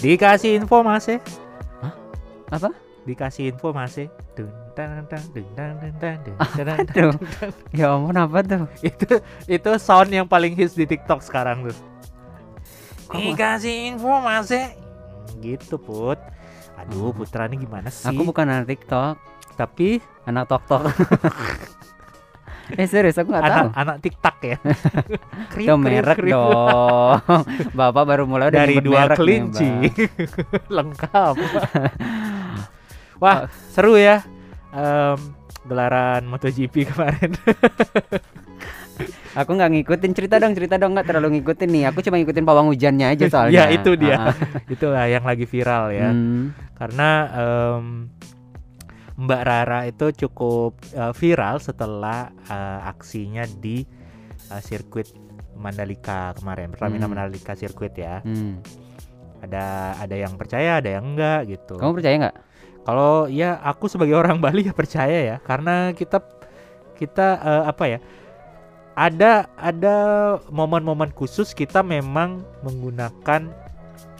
Dikasih info Mas ya. Apa? Dikasih info Mas ya. Dun, dang, dang, dun, dang, dun, dang, dun, Apa dang, dang, tuh? dang. Ya ampun apa tuh? itu itu sound yang paling hits di TikTok sekarang tuh. Kok- Dikasih info Mas ya. Gitu Put. Aduh, Hmm. Putra ini gimana sih? Aku bukan anak TikTok, tapi anak tok tok. eh serius aku nggak tahu. anak anak TikTok ya. Krip, Itu merek krip. dong. Bapak baru mulai udah dari dua kelinci lengkap wah seru ya Em, gelaran MotoGP kemarin Aku nggak ngikutin cerita dong, cerita dong nggak terlalu ngikutin nih. Aku cuma ngikutin pawang hujannya aja soalnya. ya itu dia Ah, itulah yang lagi viral ya hmm. karena em, Mbak Rara itu cukup eh, viral setelah eh, aksinya di eh, sirkuit Mandalika kemarin Pertamina Hmm. Mandalika sirkuit ya Hmm. ada ada yang percaya ada yang enggak gitu Kamu percaya nggak? Kalau ya aku sebagai orang Bali ya percaya ya karena kita kita eh, apa ya ada ada momen-momen khusus kita memang menggunakan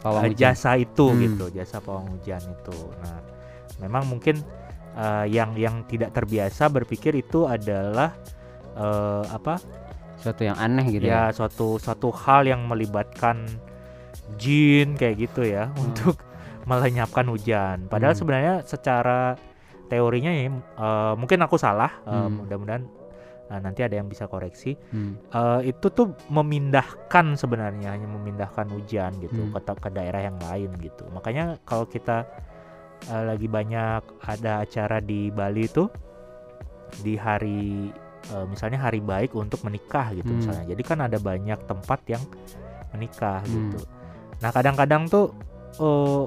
Pawang hujan. jasa itu Hmm. gitu jasa pawang hujan itu. Nah memang mungkin eh, yang yang tidak terbiasa berpikir itu adalah eh, apa Suatu yang aneh gitu ya. ya suatu suatu hal yang melibatkan jin kayak gitu ya untuk melenyapkan hujan. Padahal Hmm. sebenarnya secara teorinya ya eh, mungkin aku salah, eh, Hmm. mudah-mudahan eh, nanti ada yang bisa koreksi. Hmm. Eh, itu tuh memindahkan sebenarnya hanya memindahkan hujan gitu Hmm. ke, ke daerah yang lain gitu. Makanya kalau kita eh, lagi banyak ada acara di Bali itu di hari eh, misalnya hari baik untuk menikah gitu Hmm. misalnya. Jadi kan ada banyak tempat yang menikah Hmm. gitu. Nah kadang-kadang tuh eh,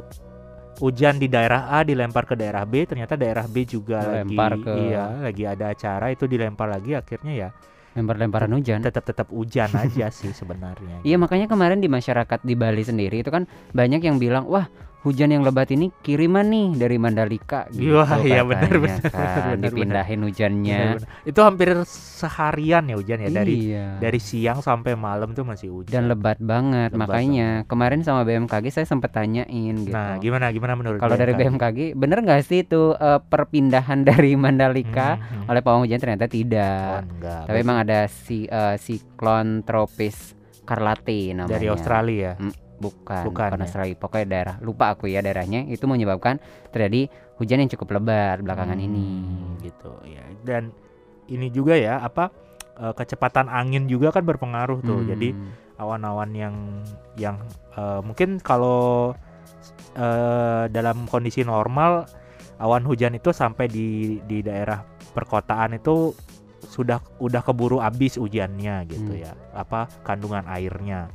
hujan di daerah A dilempar ke daerah B, ternyata daerah B juga Dilempar lagi ke- iya lagi ada acara itu dilempar lagi akhirnya ya Lempar-lemparan hujan. tetap tetap hujan aja sih sebenarnya. Iya makanya kemarin di masyarakat di Bali sendiri itu kan banyak yang bilang wah hujan yang lebat ini kiriman nih dari Mandalika gitu Wah, iya, benar, katanya benar, kan. benar, benar. dipindahin hujannya Benar-benar. Itu hampir seharian ya hujan ya dari iya. dari siang sampai malam tuh masih hujan. dan lebat banget Lebat makanya kemarin sama BMKG saya sempat tanyain gitu Nah, gimana gimana menurut kalau dari BMKG bener nggak sih itu eh, perpindahan dari Mandalika Hmm, hmm. oleh pawang hujan ternyata Oh, tidak enggak. tapi emang ada si eh, siklon tropis Karlate namanya dari Australia. Bukan Bukan, bukan ya? Australia pokoknya daerah lupa aku ya daerahnya itu menyebabkan terjadi hujan yang cukup lebat belakangan Hmm, ini gitu ya. Dan ini juga ya apa eh, kecepatan angin juga kan berpengaruh tuh. Hmm. Jadi awan-awan yang yang eh, mungkin kalau eh, dalam kondisi normal awan hujan itu sampai di di daerah perkotaan itu sudah udah keburu habis hujannya gitu Hmm. ya apa kandungan airnya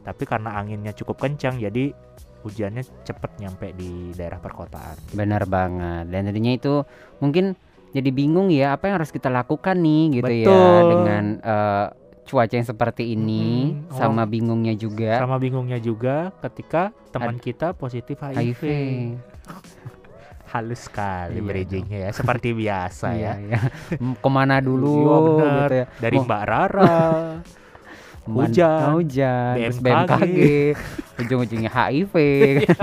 tapi karena anginnya cukup kencang jadi hujannya cepet nyampe di daerah perkotaan benar banget dan tadinya itu mungkin jadi bingung ya apa yang harus kita lakukan nih gitu ya Betul. dengan eh, cuaca yang seperti ini Mm-mm. Oh. sama bingungnya juga sama bingungnya juga ketika teman kita positif HIV, HIV halus sekali Iya bridgingnya ya seperti biasa Iya, ya iya. Ke mana dulu Iya, benar. gitu ya dari Mau- Mbak Rara hujan, hujan BMKG. BMKG ujung-ujungnya HIV Iya.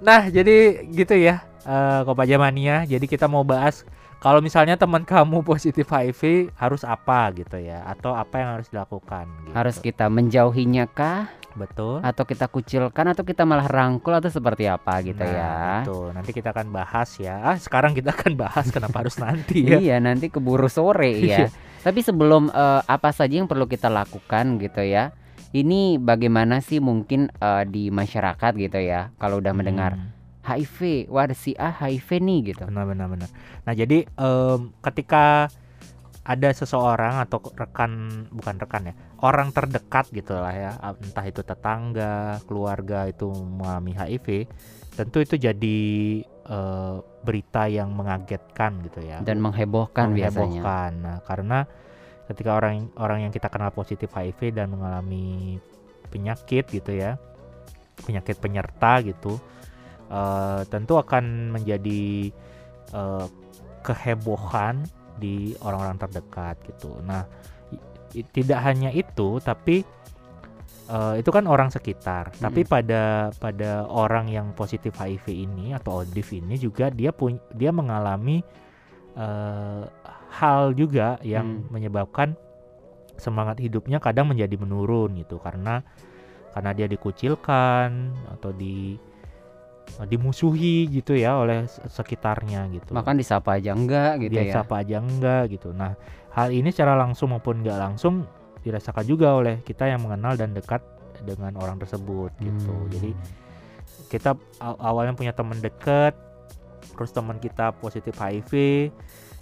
Nah, jadi gitu ya, eh Kopaja Mania. Jadi kita mau bahas kalau misalnya teman kamu positif HIV harus apa gitu ya, atau apa yang harus dilakukan. Gitu. harus kita menjauhinya kah betul. atau kita kucilkan atau kita malah rangkul atau seperti apa gitu Nah, ya Betul. Nanti kita akan bahas ya. Ah, sekarang kita akan bahas kenapa harus nanti ya. Iya nanti keburu sore ya. Tapi sebelum eh, apa saja yang perlu kita lakukan gitu ya. Ini bagaimana sih mungkin eh, di masyarakat gitu ya kalau udah mendengar Hmm, HIV, wah ada si A HIV nih gitu. benar benar benar. Nah, jadi em, ketika ada seseorang atau rekan bukan rekan ya, orang terdekat gitu lah ya, entah itu tetangga, keluarga itu mengalami HIV, tentu itu jadi eh, berita yang mengagetkan gitu ya. Dan menghebohkan biasanya. menghebohkan. Nah, karena ketika orang orang yang kita kenal positif HIV dan mengalami penyakit gitu ya, penyakit penyerta gitu, eh, tentu akan menjadi eh, kehebohan di orang-orang terdekat gitu. Nah, tidak hanya itu, tapi eh, itu kan orang sekitar. Tapi Mm-mm. pada pada orang yang positif HIV ini atau ODIV ini juga dia pun dia mengalami eh, hal juga yang Hmm. menyebabkan semangat hidupnya kadang menjadi menurun gitu karena karena dia dikucilkan atau di dimusuhi gitu ya oleh se- sekitarnya gitu. Makan disapa aja enggak gitu dia ya. sapa aja enggak gitu. Nah, hal ini secara langsung maupun enggak langsung dirasakan juga oleh kita yang mengenal dan dekat dengan orang tersebut gitu. Hmm. Jadi kita aw- awalnya punya teman dekat, terus teman kita positif HIV,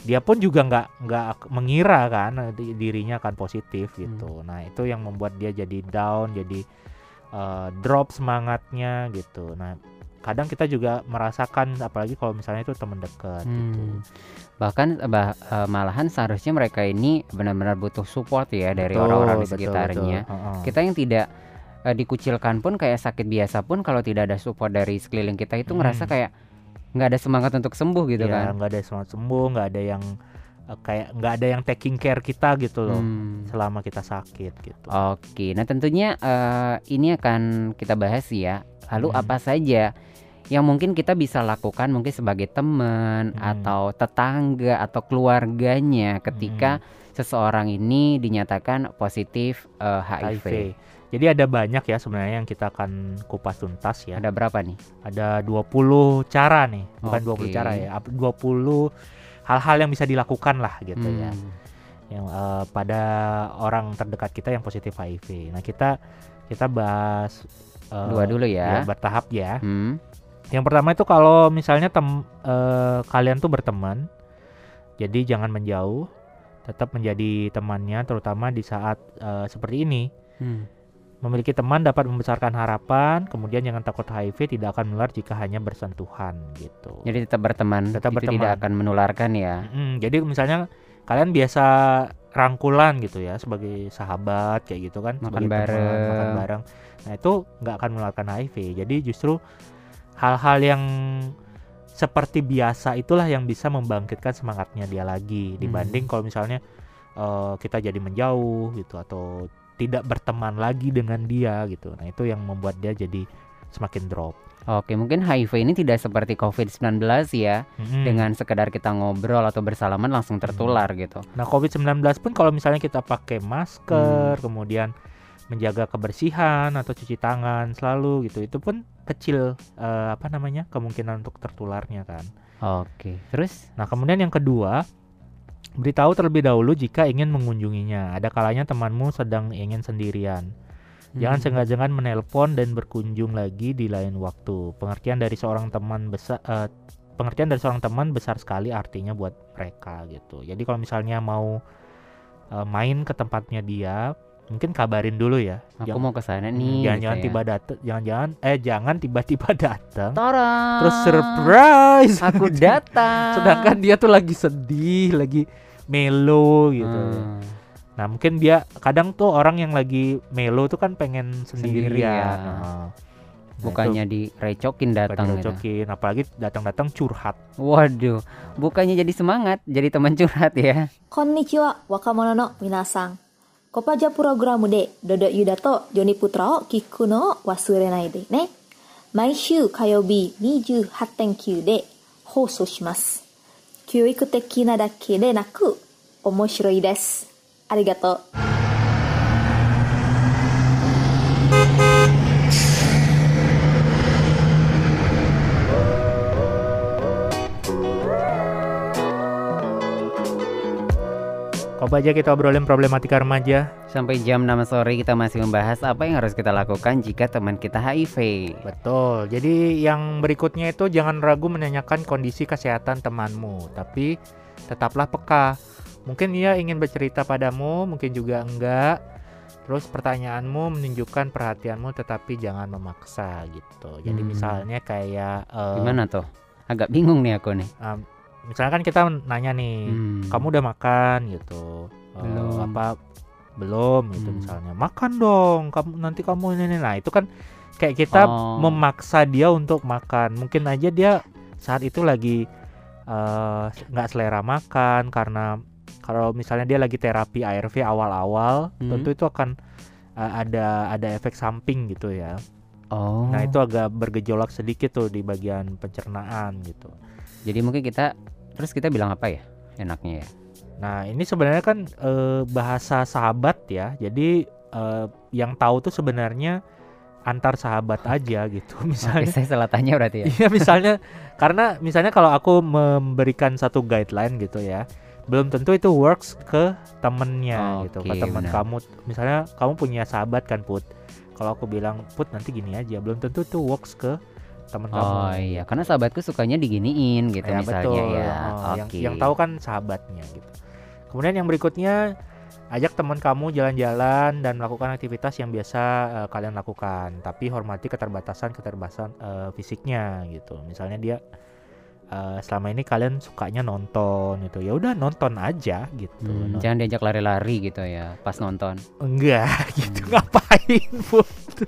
dia pun juga nggak nggak ak- mengira kan eh, di- dirinya akan positif gitu. Nah itu yang membuat dia jadi down, jadi eh, drop semangatnya gitu. Nah kadang kita juga merasakan apalagi kalau misalnya itu teman dekat gitu. Hmm. Bahkan eh, bah- eh, malahan seharusnya mereka ini benar-benar butuh support ya dari Betul, orang-orang di betul, sekitarnya. betul. Heeh. Kita yang tidak eh, dikucilkan pun kayak sakit biasa pun kalau tidak ada support dari sekeliling kita itu Hmm. ngerasa kayak nggak ada semangat untuk sembuh gitu ya, kan. nggak ada semangat sembuh nggak ada yang eh, kayak nggak ada yang taking care kita gitu loh Hmm. selama kita sakit gitu Oke, nah tentunya eh, ini akan kita bahas ya. Lalu Hmm. apa saja yang mungkin kita bisa lakukan mungkin sebagai teman Hmm. atau tetangga atau keluarganya ketika seseorang ini dinyatakan positif eh, HIV. HIV jadi ada banyak ya sebenarnya yang kita akan kupas tuntas ya Ada berapa nih? ada 20 cara nih bukan Oke. 20 cara ya ap- 20 hal-hal yang bisa dilakukan lah gitu ya Hmm. yang eh, pada orang terdekat kita yang positif HIV nah kita kita bahas eh, Dua dulu ya ya. bertahap ya Hmm. Yang pertama itu kalau misalnya tem eh, kalian tuh berteman, jadi jangan menjauh, tetap menjadi temannya, terutama di saat eh, seperti ini. Hmm. Memiliki teman dapat membesarkan harapan, kemudian jangan takut HIV tidak akan menular jika hanya bersentuhan gitu. Jadi tetap berteman, Tetap itu tidak berteman. akan menularkan ya. Mm, jadi misalnya kalian biasa rangkulan gitu ya sebagai sahabat kayak gitu kan, Makan sebagai teman, makan bareng. bareng. Nah itu nggak akan menularkan HIV. Jadi justru hal-hal yang seperti biasa itulah yang bisa membangkitkan semangatnya dia lagi dibanding kalau misalnya eh, kita jadi menjauh gitu atau tidak berteman lagi dengan dia gitu. Nah itu yang membuat dia jadi semakin drop. Oke, mungkin HIV ini tidak seperti COVID-19 ya, Mm-mm. dengan sekedar kita ngobrol atau bersalaman langsung tertular gitu. Nah, COVID-19 pun kalau misalnya kita pakai masker, kemudian menjaga kebersihan atau cuci tangan selalu gitu, itu pun kecil eh, apa namanya kemungkinan untuk tertularnya kan. Oke, terus? Nah, kemudian yang kedua, beritahu terlebih dahulu jika ingin mengunjunginya. Ada kalanya temanmu sedang ingin sendirian. Jangan Hmm. sengaja menelpon dan berkunjung lagi di lain waktu. Pengertian dari seorang teman besar eh, pengertian dari seorang teman besar sekali artinya buat mereka gitu. Jadi kalau misalnya mau eh, main ke tempatnya dia, mungkin kabarin dulu ya. Aku jangan, mau ke sana hmm, nih. Jangan-jangan gitu ya. tiba datang, jangan-jangan eh jangan tiba-tiba datang. Terus surprise. Aku datang. Sedangkan dia tuh lagi sedih, lagi melo gitu. Hmm. Nah, mungkin dia kadang tuh orang yang lagi melo tuh kan pengen sendirian. Sendiri ya. Nah, nah bukannya itu, direcokin datang gitu. apalagi datang-datang curhat waduh bukannya jadi semangat jadi teman curhat ya konnichiwa wakamono no minasang コパジャプログラムでドドユダとジョニプトラを聞くのを忘れないでね。毎週火曜日28.9で放送します。教育的なだけでなく面白いです。ありがとう。Kau aja kita obrolin problematika remaja. Sampai jam 6 sore kita masih membahas apa yang harus kita lakukan jika teman kita HIV. Betul. Jadi yang berikutnya itu jangan ragu menanyakan kondisi kesehatan temanmu, tapi tetaplah peka. Mungkin ia ingin bercerita padamu, mungkin juga enggak. Terus pertanyaanmu menunjukkan perhatianmu tetapi jangan memaksa gitu. Jadi Hmm. misalnya kayak eh, Gimana tuh? Agak bingung nih aku nih. em, misalkan kita nanya nih, Hmm. kamu udah makan gitu. Eh, Belum. apa belum gitu Hmm. misalnya. Makan dong, kamu nanti kamu ini ini. Nah, itu kan kayak kita Oh. memaksa dia untuk makan. Mungkin aja dia saat itu lagi eh, nggak selera makan karena kalau misalnya dia lagi terapi ARV awal-awal, Hmm. tentu itu akan uh, ada ada efek samping gitu ya. Oh. Nah, itu agak bergejolak sedikit tuh di bagian pencernaan gitu. Jadi mungkin kita terus kita bilang apa ya enaknya ya? Nah, ini sebenarnya kan eh, bahasa sahabat ya. Jadi eh, yang tahu tuh sebenarnya antar sahabat aja gitu. Oke, Misalnya saya salah tanya berarti ya. Iya misalnya karena misalnya kalau aku memberikan satu guideline gitu ya, belum tentu itu works ke temennya gitu, ke Oke, teman kamu. Misalnya kamu punya sahabat kan Put, kalau aku bilang Put nanti gini aja, belum tentu itu works ke teman kamu. Oh iya, karena sahabatku sukanya diginiin gitu Ya, misalnya betul. ya. Oh, yang, Oke. yang tahu kan sahabatnya gitu. Kemudian yang berikutnya ajak teman kamu jalan-jalan dan melakukan aktivitas yang biasa eh, kalian lakukan, tapi hormati keterbatasan keterbatasan eh, fisiknya gitu. Misalnya dia eh, selama ini kalian sukanya nonton gitu, ya udah nonton aja gitu. Hmm, Non- jangan diajak lari-lari gitu ya pas nonton. Enggak gitu Hmm. ngapain Put?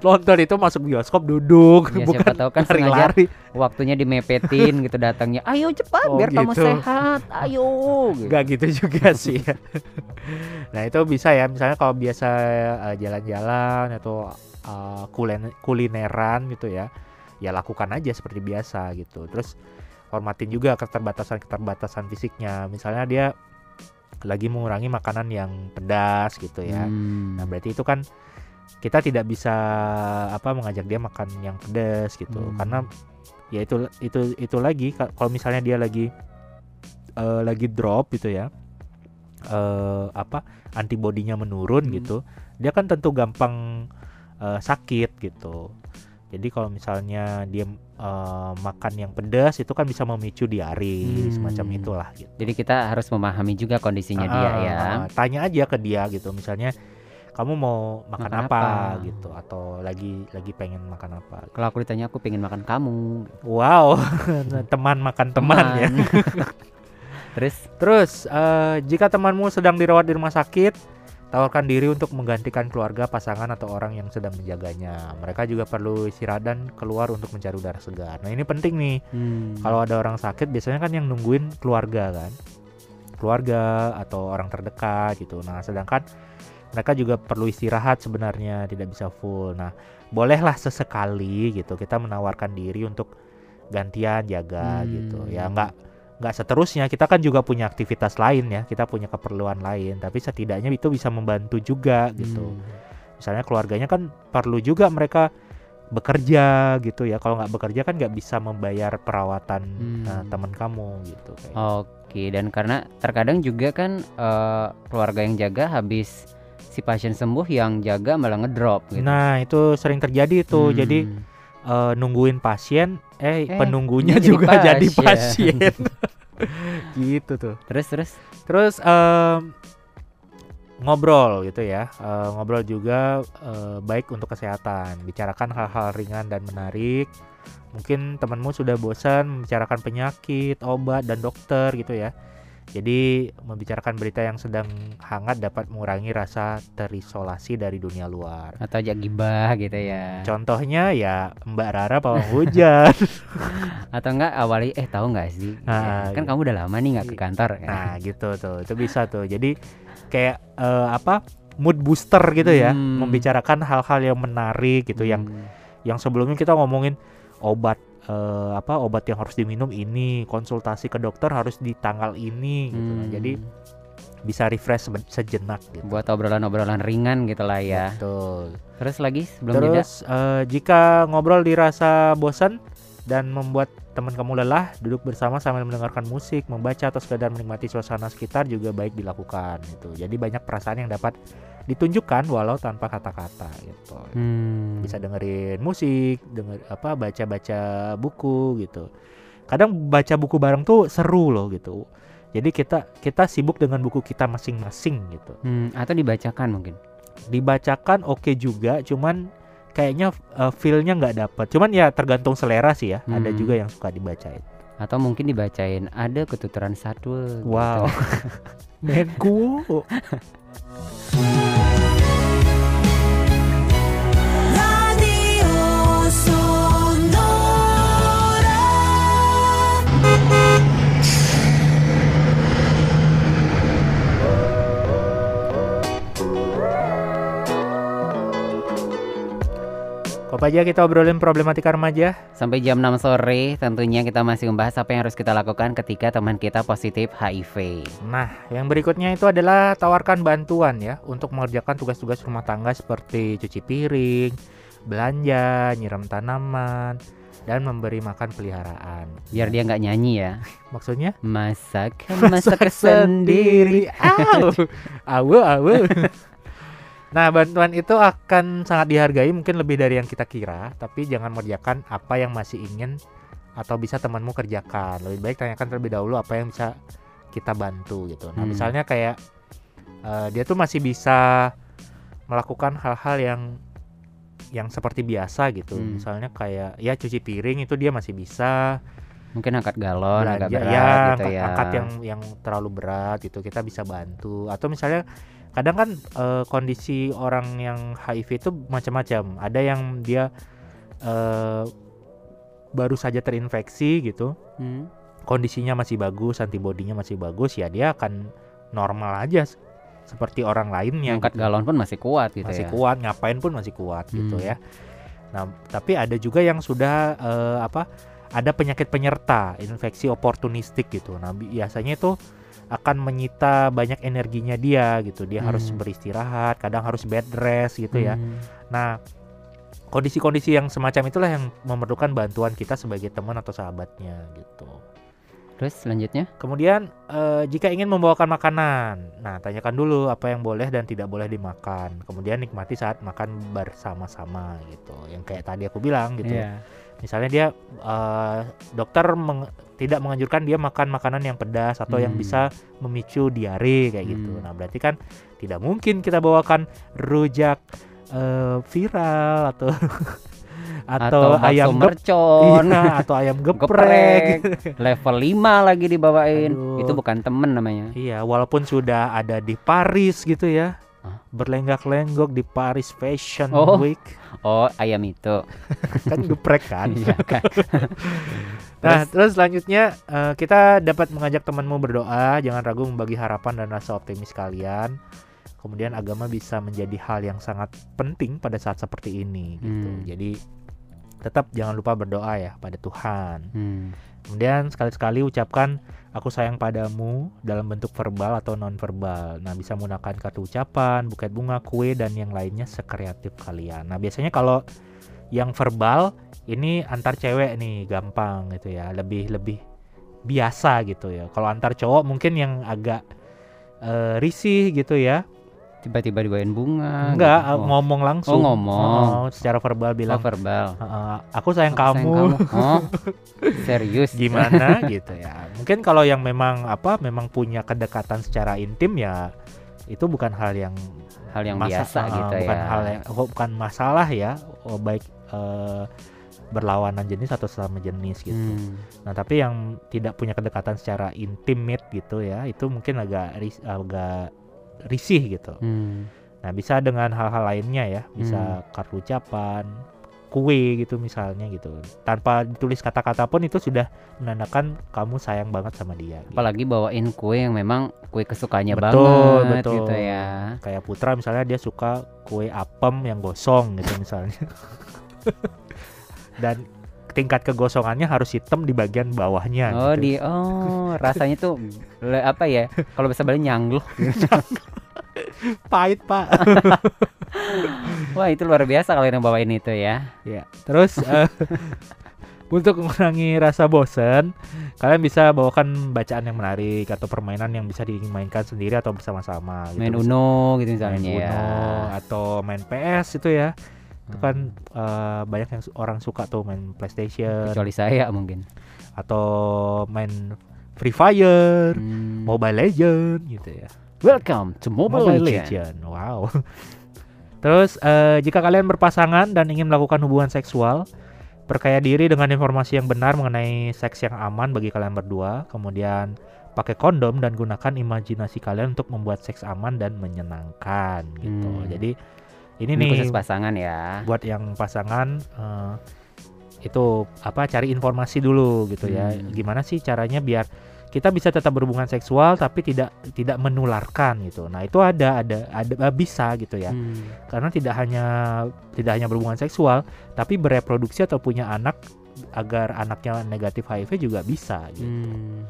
nonton itu masuk bioskop duduk Ya, bukan siapa tahu kan lari-lari. waktunya dimepetin gitu datangnya. Ayo cepat Oh, biar kamu gitu. sehat. Ayo. Gitu. Enggak gitu juga sih ya. nah itu bisa ya misalnya kalau biasa eh, jalan-jalan atau kulen- kulineran gitu ya ya lakukan aja seperti biasa gitu terus hormatin juga keterbatasan-keterbatasan fisiknya misalnya dia lagi mengurangi makanan yang pedas gitu ya Hmm. nah berarti itu kan kita tidak bisa apa mengajak dia makan yang pedas gitu Hmm. karena ya itu itu itu lagi ka- kalau misalnya dia lagi eh, lagi drop gitu ya eh apa antibodinya menurun Hmm. gitu dia kan tentu gampang eh, sakit gitu jadi kalau misalnya dia eh, makan yang pedas itu kan bisa memicu diare Hmm. semacam itulah gitu Jadi kita harus memahami juga kondisinya dia Ah, ya. ah, tanya aja ke dia gitu misalnya kamu mau makan, Makan apa? apa? gitu atau lagi lagi pengen makan apa Kalau aku ditanya aku pengen makan kamu. wow teman makan teman ya Terus terus eh, jika temanmu sedang dirawat di rumah sakit tawarkan diri untuk menggantikan keluarga pasangan atau orang yang sedang menjaganya. Mereka juga perlu istirahat dan keluar untuk mencari udara segar. Nah ini penting nih. Hmm, kalau ada orang sakit biasanya kan yang nungguin keluarga kan? Keluarga atau orang terdekat gitu. Nah sedangkan mereka juga perlu istirahat sebenarnya tidak bisa full. Nah bolehlah sesekali gitu kita menawarkan diri untuk gantian jaga Hmm. gitu. Ya nggak nggak seterusnya kita kan juga punya aktivitas lain ya kita punya keperluan lain tapi setidaknya itu bisa membantu juga gitu hmm. misalnya keluarganya kan perlu juga mereka bekerja gitu ya kalau nggak bekerja kan nggak bisa membayar perawatan Hmm. eh, teman kamu gitu kayak Oke, dan karena terkadang juga kan eh, keluarga yang jaga habis si pasien sembuh yang jaga malah ngedrop gitu. nah itu sering terjadi tuh Hmm. jadi eh, nungguin pasien eh, Eh, penunggunya jadi juga jadi pasien. pasien. Gitu tuh. Terus terus? Terus em, ngobrol gitu ya Eh, ngobrol juga eh, baik untuk kesehatan. Bicarakan hal-hal ringan dan menarik. Mungkin temanmu sudah bosan membicarakan penyakit obat dan dokter gitu ya jadi membicarakan berita yang sedang hangat dapat mengurangi rasa terisolasi dari dunia luar atau ajak gibah gitu ya. contohnya ya Mbak Rara pawang hujan Atau enggak awali eh tahu nggak sih? Ah, kan gitu. kamu udah lama nih nggak ke kantor kan. Nah gitu tuh, itu bisa tuh. Jadi kayak eh, apa mood booster gitu ya, Hmm. membicarakan hal-hal yang menarik gitu, yang Hmm. yang sebelumnya kita ngomongin obat eh, apa obat yang harus diminum ini, konsultasi ke dokter harus di tanggal ini gitu. Nah, Hmm. jadi bisa refresh sejenak gitu. buat obrolan-obrolan ringan gitu lah ya. Betul. Terus lagi sebelum jeda. Terus eh, jika ngobrol dirasa bosan dan membuat teman kamu lelah, duduk bersama sambil mendengarkan musik, membaca atau sekedar menikmati suasana sekitar juga baik dilakukan gitu. Jadi banyak perasaan yang dapat ditunjukkan walau tanpa kata-kata gitu. Hmm. Bisa dengerin musik, denger apa baca-baca buku gitu. Kadang baca buku bareng tuh seru loh gitu. Jadi kita kita sibuk dengan buku kita masing-masing gitu Hmm, atau dibacakan mungkin. dibacakan oke juga cuman kayaknya uh, feel-nya nggak dapet cuman ya tergantung selera sih ya ada Hmm. juga yang suka dibacain Atau mungkin dibacain ada ketuturan satu. gitu. wow menku Apa aja kita obrolin problematika remaja? Sampai jam 6 sore tentunya kita masih membahas apa yang harus kita lakukan ketika teman kita positif HIV. Nah, yang berikutnya itu adalah tawarkan bantuan ya untuk mengerjakan tugas-tugas rumah tangga seperti cuci piring, belanja, nyiram tanaman, dan memberi makan peliharaan. Biar dia nggak nyanyi ya. Maksudnya? Masak, masak sendiri. Au. Awe, awe. Nah, bantuan itu akan sangat dihargai mungkin lebih dari yang kita kira, tapi jangan mengerjakan apa yang masih ingin atau bisa temanmu kerjakan. Lebih baik tanyakan terlebih dahulu apa yang bisa kita bantu gitu. Nah, Hmm. misalnya kayak eh, dia tuh masih bisa melakukan hal-hal yang yang seperti biasa gitu. Hmm. Misalnya kayak ya cuci piring itu dia masih bisa, Mungkin angkat galon agak belanja berat ya, gitu angkat, ya. angkat yang yang terlalu berat gitu kita bisa bantu atau misalnya kadang kan eh, kondisi orang yang HIV itu macam-macam ada yang dia eh, baru saja terinfeksi gitu Hmm. kondisinya masih bagus antibodinya masih bagus ya dia akan normal aja seperti orang lainnya Angkat gitu. galon pun masih kuat gitu masih ya. kuat ngapain pun masih kuat gitu Hmm. ya nah tapi ada juga yang sudah eh, apa ada penyakit penyerta infeksi oportunistik gitu nah bi- biasanya itu akan menyita banyak energinya dia gitu dia harus Hmm. beristirahat kadang harus bed rest gitu ya Hmm. nah kondisi-kondisi yang semacam itulah yang memerlukan bantuan kita sebagai teman atau sahabatnya gitu Terus selanjutnya? Kemudian eh, jika ingin membawakan makanan, nah tanyakan dulu apa yang boleh dan tidak boleh dimakan. Kemudian nikmati saat makan bersama-sama gitu. Yang kayak tadi aku bilang gitu. Iya. Misalnya dia eh, dokter meng- tidak menganjurkan dia makan makanan yang pedas atau yang Hmm. bisa memicu diare kayak gitu. Hmm. Nah berarti kan tidak mungkin kita bawakan rujak eh, viral atau atau, bakso ayam mercon, iya, atau ayam geprek. geprek, level 5 lagi dibawain. Aduh. Itu bukan temen namanya. Iya, walaupun sudah ada di Paris gitu ya. Hah? Berlenggak-lenggok di Paris Fashion Oh. Week. Oh, ayam itu. Kan geprek kan. Iya kan. Nah, terus selanjutnya eh, kita dapat mengajak temanmu berdoa, jangan ragu membagi harapan dan rasa optimis kalian. Kemudian agama bisa menjadi hal yang sangat penting pada saat seperti ini gitu. Hmm. Jadi tetap jangan lupa berdoa ya pada Tuhan. Hmm. Kemudian sekali-sekali ucapkan aku sayang padamu dalam bentuk verbal atau non verbal. Nah, bisa menggunakan kartu ucapan, buket bunga, kue dan yang lainnya sekreatif kalian. Nah, biasanya kalau yang verbal ini antar cewek nih gampang gitu ya, lebih lebih biasa gitu ya. Kalau antar cowok mungkin yang agak eh, risih gitu ya. Tiba-tiba dibawain bunga. Enggak, gitu. Oh. ngomong langsung. Oh, ngomong. Oh, secara verbal Oh, bilang verbal. "Eh, aku sayang Aku sayang kamu. Oh, serius. gimana gitu ya mungkin kalau yang memang apa memang punya kedekatan secara intim ya itu bukan hal yang Hal yang masa- biasa uh, gitu bukan ya. hal yang oh, bukan masalah ya oh, baik eh, berlawanan jenis atau sesama jenis gitu Hmm. nah tapi yang tidak punya kedekatan secara intimate gitu ya itu mungkin agak agak risih gitu Hmm. nah bisa dengan hal-hal lainnya ya bisa kartu ucapan kue gitu misalnya gitu tanpa ditulis kata-kata pun itu sudah menandakan kamu sayang banget sama dia gitu. Apalagi bawain kue yang memang kue kesukaannya Betul, banget betul. gitu ya. kayak Putra misalnya dia suka kue apem yang gosong gitu misalnya dan tingkat kegosongannya harus hitam di bagian bawahnya Oh gitu. di oh rasanya tuh le- apa ya? Kalau bahasa Bali nyangluh. pahit pak Wah itu luar biasa kalau yang bawain itu ya. ya terus eh, untuk mengurangi rasa bosen kalian bisa bawakan bacaan yang menarik atau permainan yang bisa dimainkan sendiri atau bersama-sama gitu. Main Uno gitu main misalnya Uno ya. atau main PS itu ya itu Hmm. kan eh, banyak yang orang suka tuh main PlayStation Kecuali saya mungkin. atau main Free Fire, Hmm. Mobile Legend gitu ya. Welcome to Mobile, Mobile Legends. Legend. Wow. Terus eh, jika kalian berpasangan dan ingin melakukan hubungan seksual, perkaya diri dengan informasi yang benar mengenai seks yang aman bagi kalian berdua. Kemudian pakai kondom dan gunakan imajinasi kalian untuk membuat seks aman dan menyenangkan gitu. Hmm. Jadi ini, Ini nih khusus pasangan ya. buat yang pasangan eh, itu apa cari informasi dulu gitu ya Hmm. gimana sih caranya biar kita bisa tetap berhubungan seksual tapi tidak tidak menularkan gitu. Nah, itu ada ada ada bisa gitu ya. Hmm. Karena tidak hanya tidak hanya berhubungan seksual, tapi bereproduksi atau punya anak agar anaknya negatif HIV juga bisa gitu. Hmm.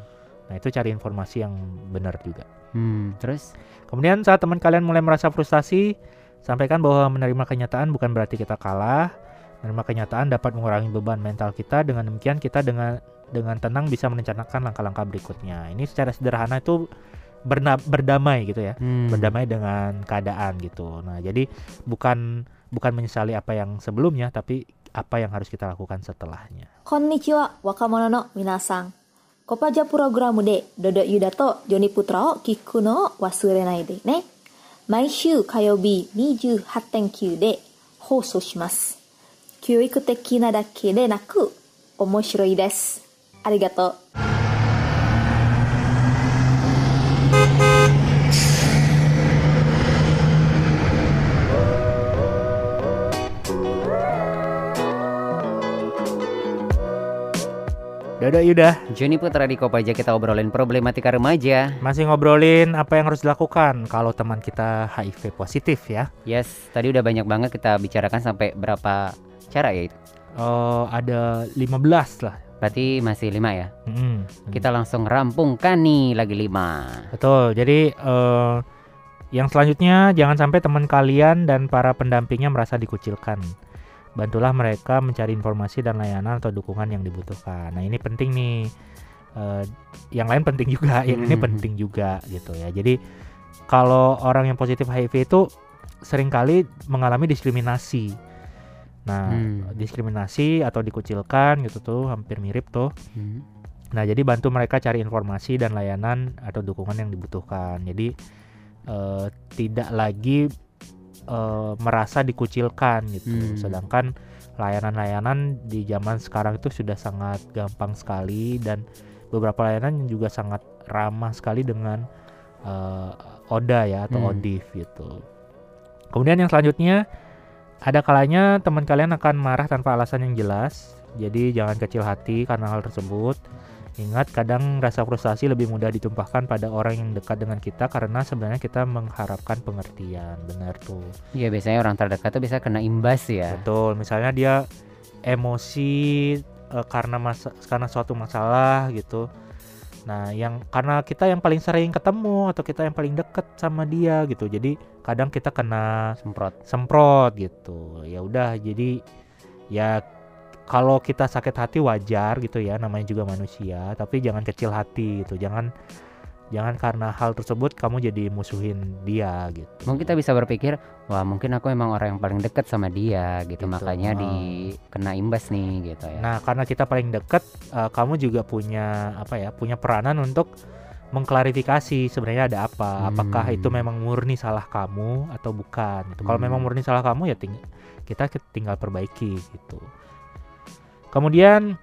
Nah, itu cari informasi yang benar juga. Hmm, terus Kemudian saat teman kalian mulai merasa frustasi, Sampaikan bahwa menerima kenyataan bukan berarti kita kalah. Menerima kenyataan dapat mengurangi beban mental kita. Dengan demikian kita dengan dengan tenang bisa merencanakan langkah-langkah berikutnya. Ini secara sederhana itu berna, berdamai gitu ya. Hmm. Berdamai dengan keadaan gitu. Nah, jadi bukan bukan menyesali apa yang sebelumnya tapi apa yang harus kita lakukan setelahnya. Konnichiwa wakamono no minasang. Kopaja puroguramu de dodo yudato joni putrao kikuno wasurenaide, ne. 毎週火曜日28.9で放送します。教育的なだけでなく面白いです。ありがとう。Dodo Yuda Joni Putra di Kopaja kita obrolin problematika remaja. masih ngobrolin apa yang harus dilakukan kalau teman kita HIV positif ya. Yes, tadi udah banyak banget kita bicarakan sampai berapa cara ya itu. Oh, ada 15 lah. Berarti masih lima ya. Mm-mm. Kita langsung rampungkan nih lagi lima. Betul. Jadi eh, yang selanjutnya jangan sampai teman kalian dan para pendampingnya merasa dikucilkan. Bantulah mereka mencari informasi dan layanan atau dukungan yang dibutuhkan. Nah ini penting nih. Eh, yang lain penting juga, yang ini Hmm. penting juga gitu ya. Jadi kalau orang yang positif HIV itu sering kali mengalami diskriminasi. Nah, Hmm. diskriminasi atau dikucilkan gitu tuh hampir mirip tuh. Hmm. Nah, jadi bantu mereka cari informasi dan layanan atau dukungan yang dibutuhkan. Jadi eh, tidak lagi eh, merasa dikucilkan gitu. Hmm. Sedangkan layanan-layanan di zaman sekarang itu sudah sangat gampang sekali dan beberapa layanan juga sangat ramah sekali dengan eh, ODA ya atau Hmm. ODIF gitu. Kemudian yang selanjutnya ada kalanya teman kalian akan marah tanpa alasan yang jelas. Jadi jangan kecil hati karena hal tersebut. Ingat kadang rasa frustasi lebih mudah ditumpahkan pada orang yang dekat dengan kita karena sebenarnya kita mengharapkan pengertian. Benar tuh. Iya biasanya orang terdekat tuh bisa kena imbas ya. Betul. Misalnya dia emosi eh, karena masa karena suatu masalah gitu. Nah, yang karena kita yang paling sering ketemu atau kita yang paling deket sama dia gitu. Jadi kadang kita kena Semprot. semprot gitu. Ya udah jadi ya kalau kita sakit hati wajar gitu ya namanya juga manusia, tapi jangan kecil hati gitu. Jangan jangan karena hal tersebut kamu jadi musuhin dia gitu. Mungkin kita bisa berpikir, wah mungkin aku emang orang yang paling dekat sama dia gitu, Gitu, makanya ah. di kena imbas nih gitu ya. Nah, karena kita paling deket, eh, kamu juga punya apa ya? Punya peranan untuk mengklarifikasi sebenarnya ada apa. Apakah Hmm. itu memang murni salah kamu atau bukan? Gitu. Kalau Hmm. memang murni salah kamu ya ting- kita tinggal perbaiki gitu. Kemudian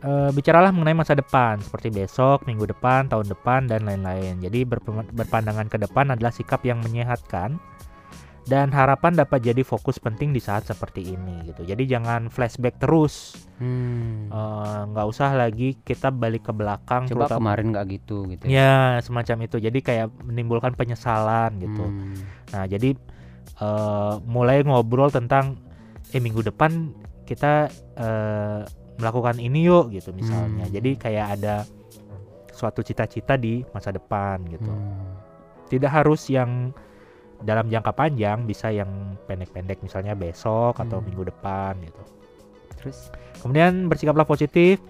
eh, bicaralah mengenai masa depan seperti besok, minggu depan, tahun depan dan lain-lain. Jadi berpandangan ke depan adalah sikap yang menyehatkan dan harapan dapat jadi fokus penting di saat seperti ini gitu. Jadi jangan flashback terus. Hmm. Eh, nggak usah lagi kita balik ke belakang Coba terutama- kemarin nggak gitu gitu. ya semacam itu jadi kayak menimbulkan penyesalan gitu Hmm. nah jadi eh, mulai ngobrol tentang eh minggu depan kita eh, melakukan ini yuk gitu misalnya Hmm. jadi kayak ada suatu cita-cita di masa depan gitu Hmm. tidak harus yang dalam jangka panjang bisa yang pendek-pendek misalnya besok atau Hmm. minggu depan gitu Terus Kemudian bersikaplah positif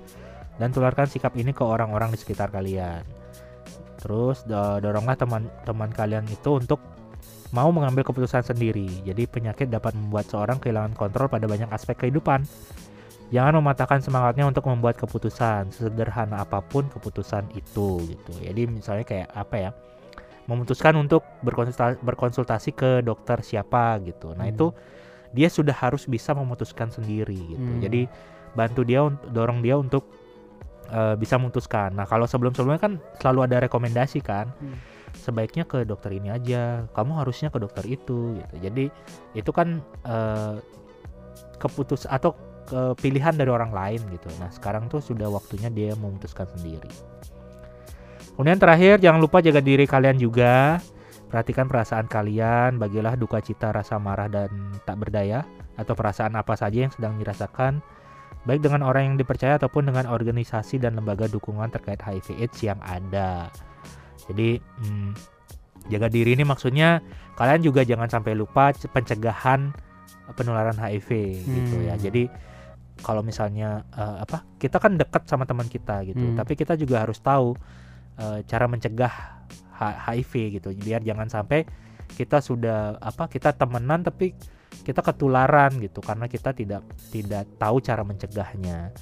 dan tularkan sikap ini ke orang-orang di sekitar kalian. Terus do- doronglah teman-teman kalian itu untuk mau mengambil keputusan sendiri. Jadi penyakit dapat membuat seorang kehilangan kontrol pada banyak aspek kehidupan. Jangan mematahkan semangatnya untuk membuat keputusan, sederhana apa pun keputusan itu gitu. Jadi misalnya kayak apa ya? Memutuskan untuk berkonsultasi, berkonsultasi ke dokter siapa gitu. Nah, Hmm. itu dia sudah harus bisa memutuskan sendiri gitu. Hmm. Jadi bantu dia dorong dia untuk eh, bisa memutuskan. Nah, kalau sebelum-sebelumnya kan selalu ada rekomendasi kan. Hmm. Sebaiknya ke dokter ini aja. Kamu harusnya ke dokter itu gitu. Jadi itu kan eh, keputus atau ke pilihan dari orang lain gitu. Nah, sekarang tuh sudah waktunya dia memutuskan sendiri. Kemudian terakhir jangan lupa jaga diri kalian juga. Perhatikan perasaan kalian, bagilah duka cita, rasa marah dan tak berdaya atau perasaan apa saja yang sedang dirasakan baik dengan orang yang dipercaya ataupun dengan organisasi dan lembaga dukungan terkait HIV AIDS yang ada. Jadi hmm, jaga diri ini maksudnya kalian juga jangan sampai lupa pencegahan penularan HIV gitu ya. Hmm. Jadi kalau misalnya eh, apa kita kan dekat sama teman kita gitu, Hmm. tapi kita juga harus tahu eh, cara mencegah HIV gitu biar jangan sampai kita sudah apa kita temenan tapi kita ketularan gitu karena kita tidak tidak tahu cara mencegahnya.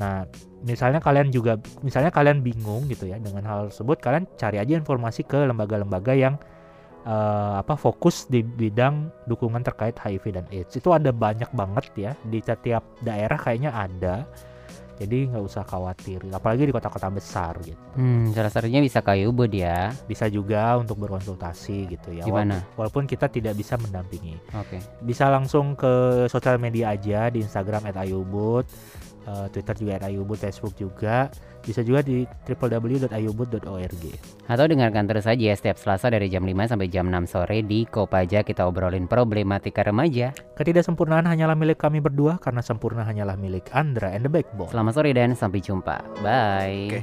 Nah, misalnya kalian juga misalnya kalian bingung gitu ya dengan hal tersebut, kalian cari aja informasi ke lembaga-lembaga yang eh, apa fokus di bidang dukungan terkait HIV dan AIDS. Itu ada banyak banget ya di setiap daerah kayaknya ada. Jadi nggak usah khawatir, apalagi di kota-kota besar gitu. Hmm, salah satunya bisa ke Ubud ya. Bisa juga untuk berkonsultasi gitu ya. Gimana? Walaupun, kita tidak bisa mendampingi. Oke. bisa langsung ke sosial media aja di Instagram @ayubud, eh, Twitter juga @ayubud, Facebook juga. Bisa juga di www.ayubud.org. Atau dengarkan terus aja ya setiap Selasa dari jam 5 sampai jam 6 sore di Kopaja kita obrolin problematika remaja. Ketidaksempurnaan hanyalah milik kami berdua karena sempurna hanyalah milik Andra and the Backbone. Selamat sore dan sampai jumpa. Bye. Oke.